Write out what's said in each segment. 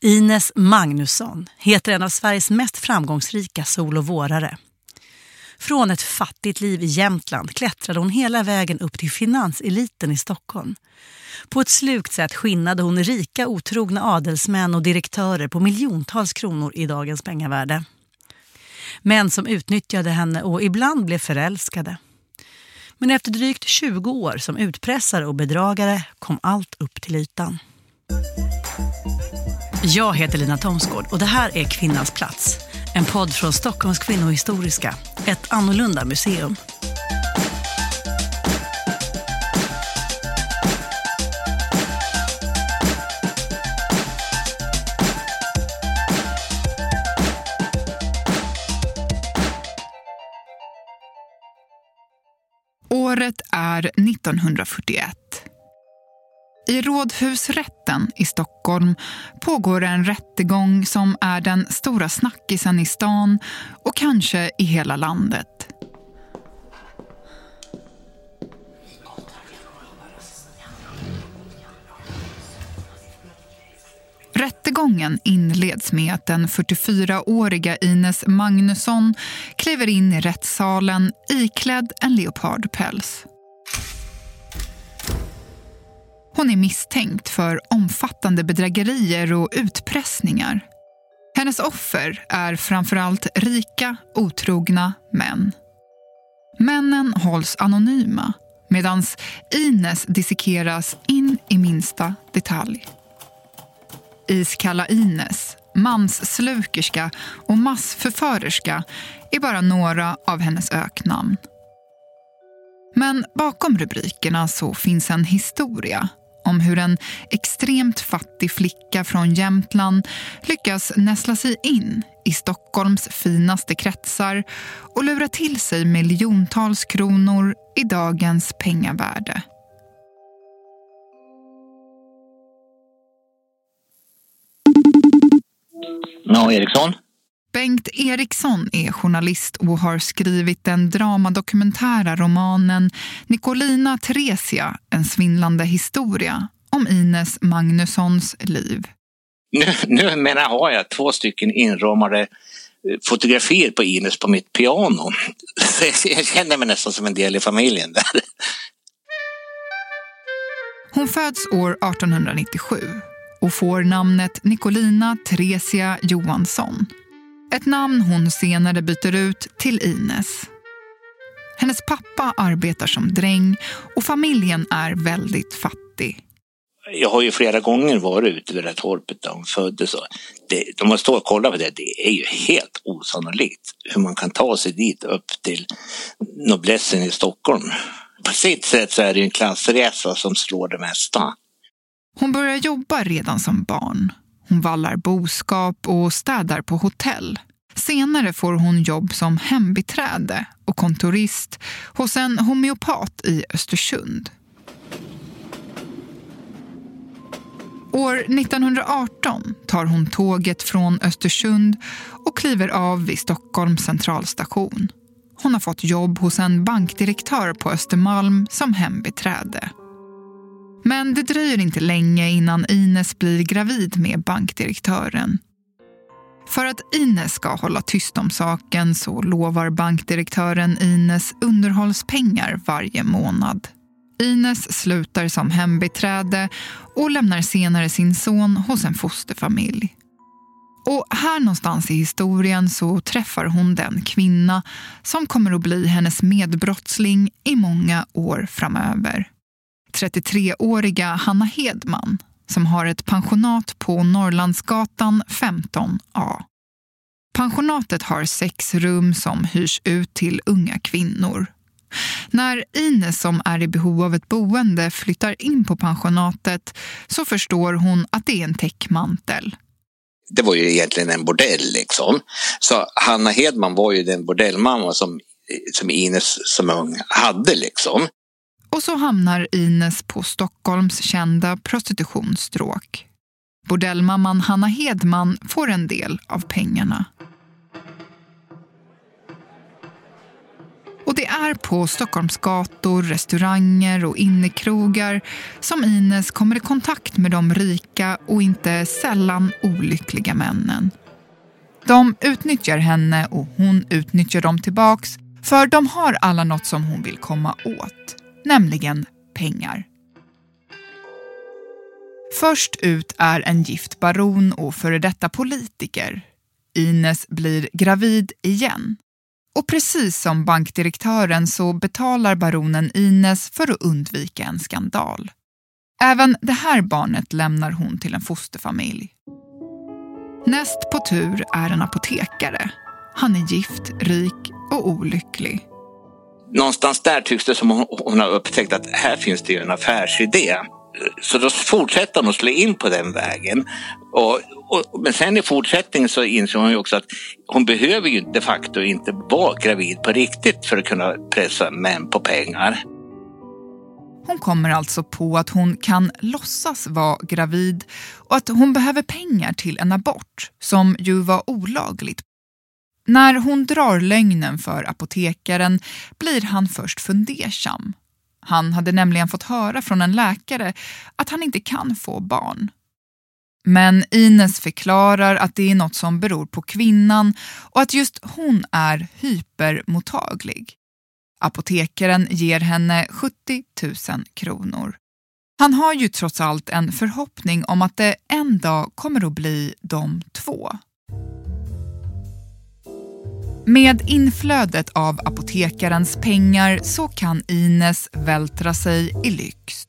Ines Magnusson heter en av Sveriges mest framgångsrika sol- och vårare. Från ett fattigt liv i Jämtland klättrade hon hela vägen upp till finanseliten i Stockholm. På ett slukt sätt skinnade hon rika otrogna adelsmän och direktörer på miljontals kronor i dagens pengavärde. Män som utnyttjade henne och ibland blev förälskade. Men efter drygt 20 år som utpressare och bedragare kom allt upp till ytan. Jag heter Lina Thomsgård och det här är Kvinnans plats. En podd från Stockholms kvinnohistoriska. Ett annorlunda museum. Året är 1941. I Rådhusrätten i Stockholm pågår en rättegång som är den stora snackisen i stan och kanske i hela landet. Rättegången inleds med att den 44-åriga Ines Magnusson kliver in i rättssalen iklädd en leopardpäls. Hon är misstänkt för omfattande bedrägerier och utpressningar. Hennes offer är framförallt rika, otrogna män. Männen hålls anonyma medan Ines dissekeras in i minsta detalj. Iskalla Ines, mansslukerska och massförförerska är bara några av hennes öknamn. Men bakom rubrikerna så finns en historia om hur en extremt fattig flicka från Jämtland lyckas näsla sig in i Stockholms finaste kretsar och lura till sig miljontals kronor i dagens pengavärde. Ja, Eriksson. Bengt Eriksson är journalist och har skrivit den dramadokumentära romanen Nicolina Theresia, en svindlande historia om Ines Magnussons liv. Nu, nu menar jag, har jag två stycken inramade eh, fotografier på Ines på mitt piano. Jag känner mig nästan som en del i familjen där. Hon föds år 1897 och får namnet Nicolina Theresia Johansson. Ett namn hon senare byter ut till Ines. Hennes pappa arbetar som dräng och familjen är väldigt fattig. Jag har ju flera gånger varit ute vid det här torpet där hon föddes. Det, de har stått och kollat på det. Det är ju helt osannolikt hur man kan ta sig dit upp till noblessen i Stockholm. På sitt sätt så är det en klassresa som slår det mesta. Hon börjar jobba redan som barn. Hon vallar boskap och städar på hotell. Senare får hon jobb som hembiträde och kontorist hos en homeopat i Östersund. År 1918 tar hon tåget från Östersund och kliver av vid Stockholms centralstation. Hon har fått jobb hos en bankdirektör på Östermalm som hembiträde. Men det dröjer inte länge innan Ines blir gravid med bankdirektören. För att Ines ska hålla tyst om saken så lovar bankdirektören Ines underhållspengar varje månad. Ines slutar som hembiträde och lämnar senare sin son hos en fosterfamilj. Och här någonstans i historien så träffar hon den kvinna som kommer att bli hennes medbrottsling i många år framöver. 33-åriga Hanna Hedman som har ett pensionat på Norrlandsgatan 15A. Pensionatet har sex rum som hyrs ut till unga kvinnor. När Ines som är i behov av ett boende flyttar in på pensionatet så förstår hon att det är en täckmantel. Det var ju egentligen en bordell liksom. Så Hanna Hedman var ju den bordellmamma som, som Ines som ung hade liksom. Och så hamnar Ines på Stockholms kända prostitutionsstråk. Bordellmamman Hanna Hedman får en del av pengarna. Och det är på Stockholms gator, restauranger och innekrogar som Ines kommer i kontakt med de rika och inte sällan olyckliga männen. De utnyttjar henne och hon utnyttjar dem tillbaks för de har alla något som hon vill komma åt, nämligen pengar. Först ut är en gift baron och före detta politiker. Ines blir gravid igen. Och precis som bankdirektören så betalar baronen Ines för att undvika en skandal. Även det här barnet lämnar hon till en fosterfamilj. Näst på tur är en apotekare. Han är gift, rik och olycklig. Någonstans där tycks det som hon har upptäckt att här finns det ju en affärsidé. Så då fortsätter hon att slå in på den vägen. Och, och, men sen i fortsättningen så inser hon ju också att hon behöver ju de facto inte vara gravid på riktigt för att kunna pressa män på pengar. Hon kommer alltså på att hon kan låtsas vara gravid och att hon behöver pengar till en abort, som ju var olagligt. När hon drar lögnen för apotekaren blir han först fundersam han hade nämligen fått höra från en läkare att han inte kan få barn. Men Ines förklarar att det är något som beror på kvinnan och att just hon är hypermottaglig. Apotekaren ger henne 70 000 kronor. Han har ju trots allt en förhoppning om att det en dag kommer att bli de två. Med inflödet av apotekarens pengar så kan Ines vältra sig i lyx.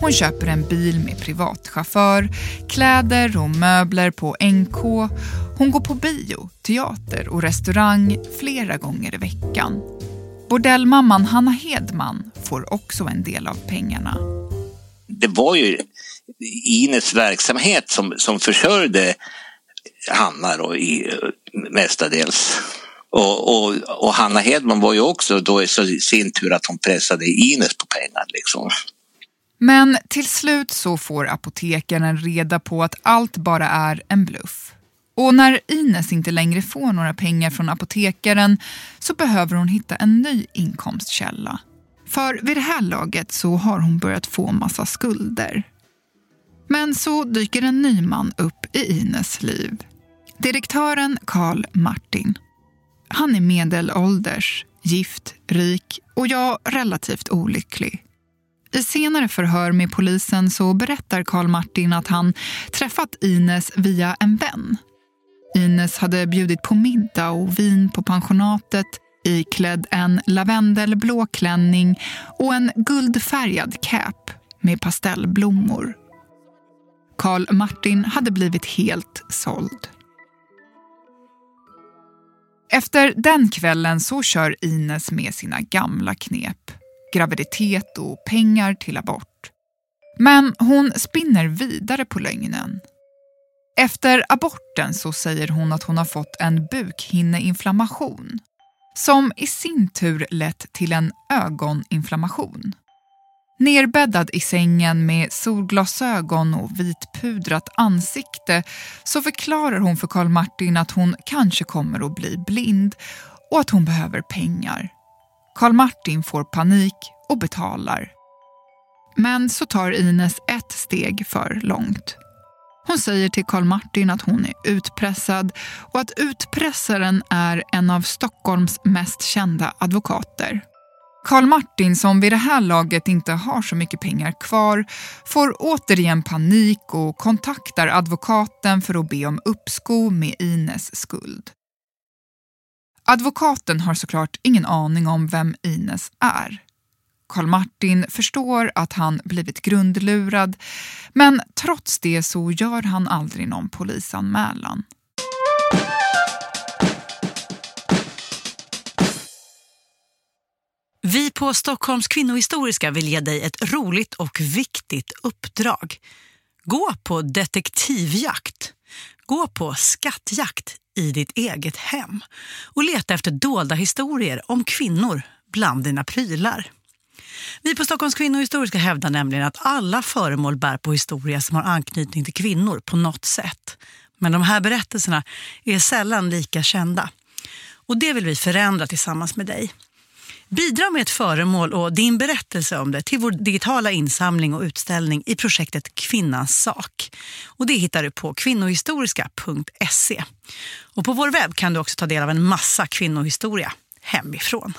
Hon köper en bil med privatchaufför, kläder och möbler på NK. Hon går på bio, teater och restaurang flera gånger i veckan. Bordellmamman Hanna Hedman får också en del av pengarna. Det var ju Ines verksamhet som, som försörjde Hanna då i, eh, mestadels. Och, och, och, Hanna Hedman var ju också då i sin tur att hon pressade Ines på pengar. Liksom. Men till slut så får apotekaren reda på att allt bara är en bluff. Och när Ines inte längre får några pengar från apotekaren så behöver hon hitta en ny inkomstkälla. För vid det här laget så har hon börjat få massa skulder. Men så dyker en ny man upp i Ines liv. Direktören Karl Martin. Han är medelålders, gift, rik och jag relativt olycklig. I senare förhör med polisen så berättar Karl Martin att han träffat Ines via en vän. Ines hade bjudit på middag och vin på pensionatet iklädd en lavendelblå klänning och en guldfärgad cap med pastellblommor. Karl Martin hade blivit helt såld. Efter den kvällen så kör Ines med sina gamla knep. Graviditet och pengar till abort. Men hon spinner vidare på lögnen. Efter aborten så säger hon att hon har fått en bukhinneinflammation som i sin tur lett till en ögoninflammation. Nerbäddad i sängen med solglasögon och vitpudrat ansikte så förklarar hon för Karl Martin att hon kanske kommer att bli blind och att hon behöver pengar. Karl Martin får panik och betalar. Men så tar Ines ett steg för långt. Hon säger till Karl Martin att hon är utpressad och att utpressaren är en av Stockholms mest kända advokater. Karl Martin, som vid det här laget inte har så mycket pengar kvar, får återigen panik och kontaktar advokaten för att be om uppskov med Ines skuld. Advokaten har såklart ingen aning om vem Ines är. Karl Martin förstår att han blivit grundlurad men trots det så gör han aldrig någon polisanmälan. Vi på Stockholms kvinnohistoriska vill ge dig ett roligt och viktigt uppdrag. Gå på detektivjakt. Gå på skattjakt i ditt eget hem och leta efter dolda historier om kvinnor bland dina prylar. Vi på Stockholms kvinnohistoriska hävdar nämligen att alla föremål bär på historia som har anknytning till kvinnor på något sätt. Men de här berättelserna är sällan lika kända. Och det vill vi förändra tillsammans med dig. Bidra med ett föremål och din berättelse om det till vår digitala insamling och utställning i projektet Kvinnans sak. Och det hittar du på kvinnohistoriska.se. Och på vår webb kan du också ta del av en massa kvinnohistoria hemifrån.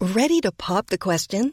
Ready to pop the question?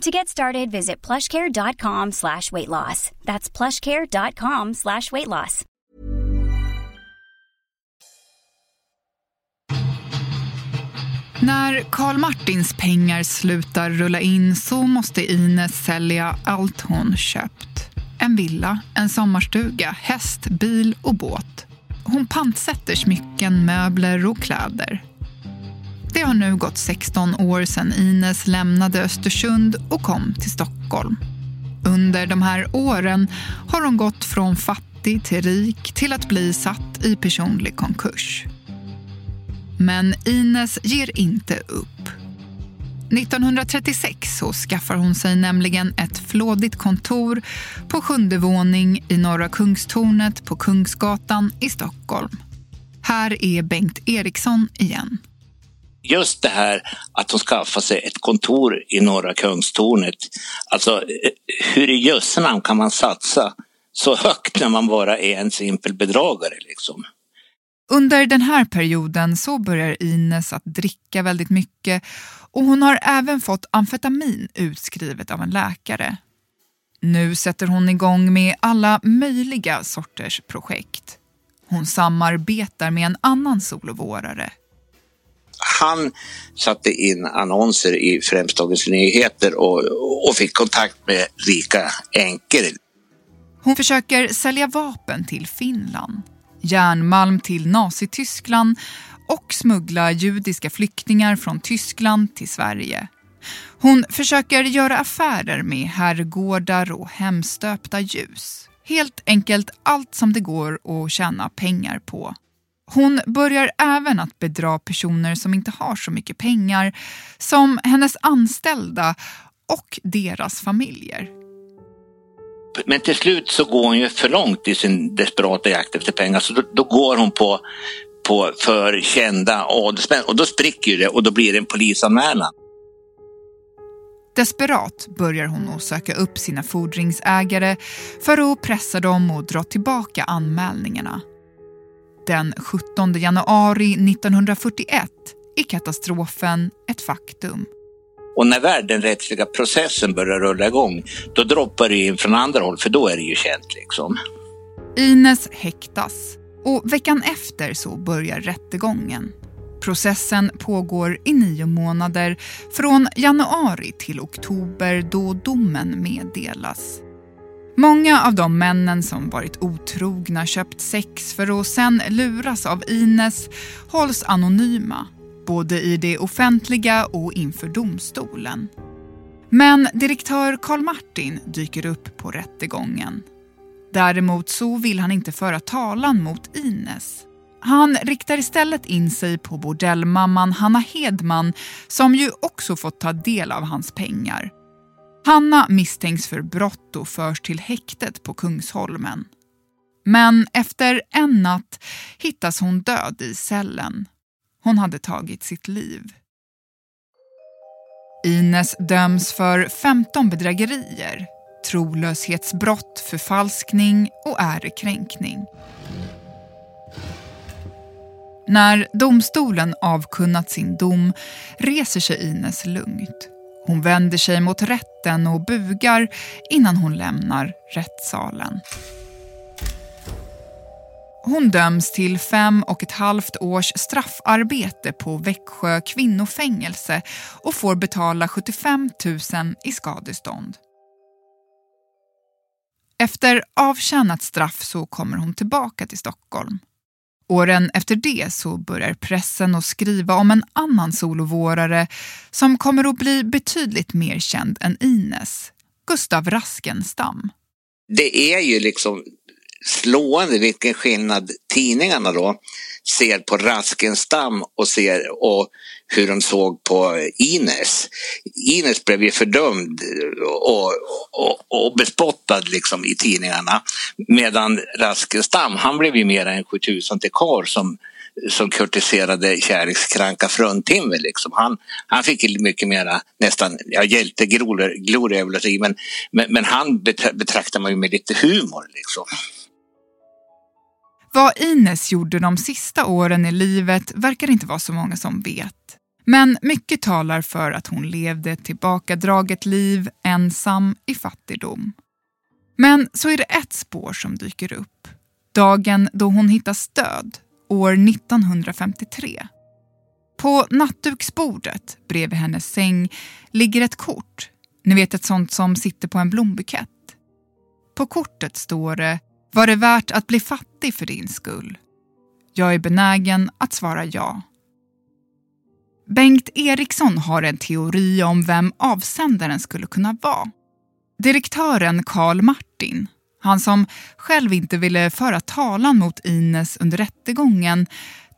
To get started, visit plushcare.com slash weight loss. That's plushcare.com slash weight loss. När Karl Martins pengar slutar rulla in så måste Ines sälja allt hon köpt. En villa, en sommarstuga, häst, bil och båt. Hon pantsätter smycken, möbler och kläder. Det har nu gått 16 år sedan Ines lämnade Östersund och kom till Stockholm. Under de här åren har hon gått från fattig till rik till att bli satt i personlig konkurs. Men Ines ger inte upp. 1936 så skaffar hon sig nämligen ett flådigt kontor på sjunde våning i Norra Kungstornet på Kungsgatan i Stockholm. Här är Bengt Eriksson igen just det här att hon skaffar sig ett kontor i Norra Kungstornet. Alltså hur i jösse namn kan man satsa så högt när man bara är en simpel bedragare liksom? Under den här perioden så börjar Ines att dricka väldigt mycket och hon har även fått amfetamin utskrivet av en läkare. Nu sätter hon igång med alla möjliga sorters projekt. Hon samarbetar med en annan solovårare, han satte in annonser i främst Dagens Nyheter och, och fick kontakt med rika änkor. Hon försöker sälja vapen till Finland, järnmalm till Nazityskland och smuggla judiska flyktingar från Tyskland till Sverige. Hon försöker göra affärer med herrgårdar och hemstöpta ljus. Helt enkelt allt som det går att tjäna pengar på. Hon börjar även att bedra personer som inte har så mycket pengar som hennes anställda och deras familjer. Men till slut så går hon ju för långt i sin desperata jakt efter pengar så då, då går hon på, på för kända adelsmän och då spricker det och då blir det en polisanmälan. Desperat börjar hon att söka upp sina fordringsägare för att pressa dem och dra tillbaka anmälningarna. Den 17 januari 1941 är katastrofen ett faktum. Och när väl den rättsliga processen börjar rulla igång, då droppar det in från andra håll, för då är det ju känt liksom. Ines häktas och veckan efter så börjar rättegången. Processen pågår i nio månader, från januari till oktober då domen meddelas. Många av de männen som varit otrogna, köpt sex för att sen luras av Ines hålls anonyma, både i det offentliga och inför domstolen. Men direktör Karl Martin dyker upp på rättegången. Däremot så vill han inte föra talan mot Ines. Han riktar istället in sig på bordellmamman Hanna Hedman som ju också fått ta del av hans pengar Hanna misstänks för brott och förs till häktet på Kungsholmen. Men efter en natt hittas hon död i cellen. Hon hade tagit sitt liv. Ines döms för 15 bedrägerier, trolöshetsbrott, förfalskning och ärekränkning. När domstolen avkunnat sin dom reser sig Ines lugnt. Hon vänder sig mot rätten och bugar innan hon lämnar rättssalen. Hon döms till fem och ett halvt års straffarbete på Växjö kvinnofängelse och får betala 75 000 i skadestånd. Efter avtjänat straff så kommer hon tillbaka till Stockholm. Åren efter det så börjar pressen att skriva om en annan solovårare som kommer att bli betydligt mer känd än Ines, Gustav Raskenstam. Det är ju liksom slående vilken skillnad tidningarna då ser på Raskenstam och, ser, och hur de såg på Ines. Ines blev ju fördömd och, och, och bespottad liksom i tidningarna medan Raskenstam han blev ju mer en 7000 karl som som kurtiserade kärlekskranka fruntimmer. Liksom. Han, han fick mycket mera nästan, ja hjältegloria men, men, men han betraktar man ju med lite humor. Liksom. Vad Ines gjorde de sista åren i livet verkar inte vara så många som vet. Men mycket talar för att hon levde ett tillbakadraget liv ensam i fattigdom. Men så är det ett spår som dyker upp. Dagen då hon hittas död, år 1953. På nattduksbordet bredvid hennes säng ligger ett kort. Ni vet ett sånt som sitter på en blombukett. På kortet står det var det värt att bli fattig för din skull? Jag är benägen att svara ja. Bengt Eriksson har en teori om vem avsändaren skulle kunna vara. Direktören Karl Martin, han som själv inte ville föra talan mot Ines under rättegången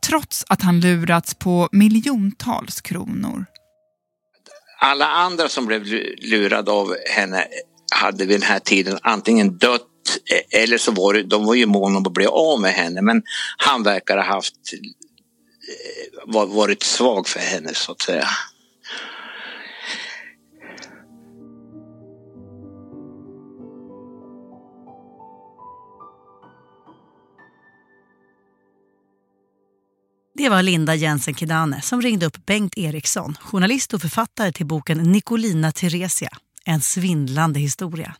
trots att han lurats på miljontals kronor. Alla andra som blev lurade av henne hade vid den här tiden antingen dött eller så var det, de var ju måna om att bli av med henne men han verkar ha haft eh, varit svag för henne så att säga. Det var Linda Jensen Kidane som ringde upp Bengt Eriksson, journalist och författare till boken Nicolina Theresia, en svindlande historia.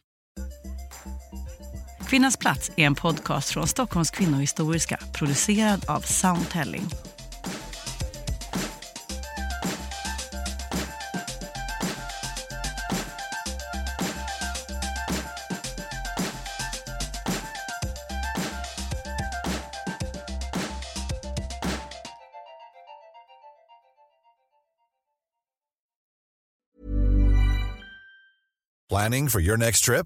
Kvinnans plats är en podcast från Stockholms kvinnohistoriska producerad av Soundtelling. Planning for your next trip?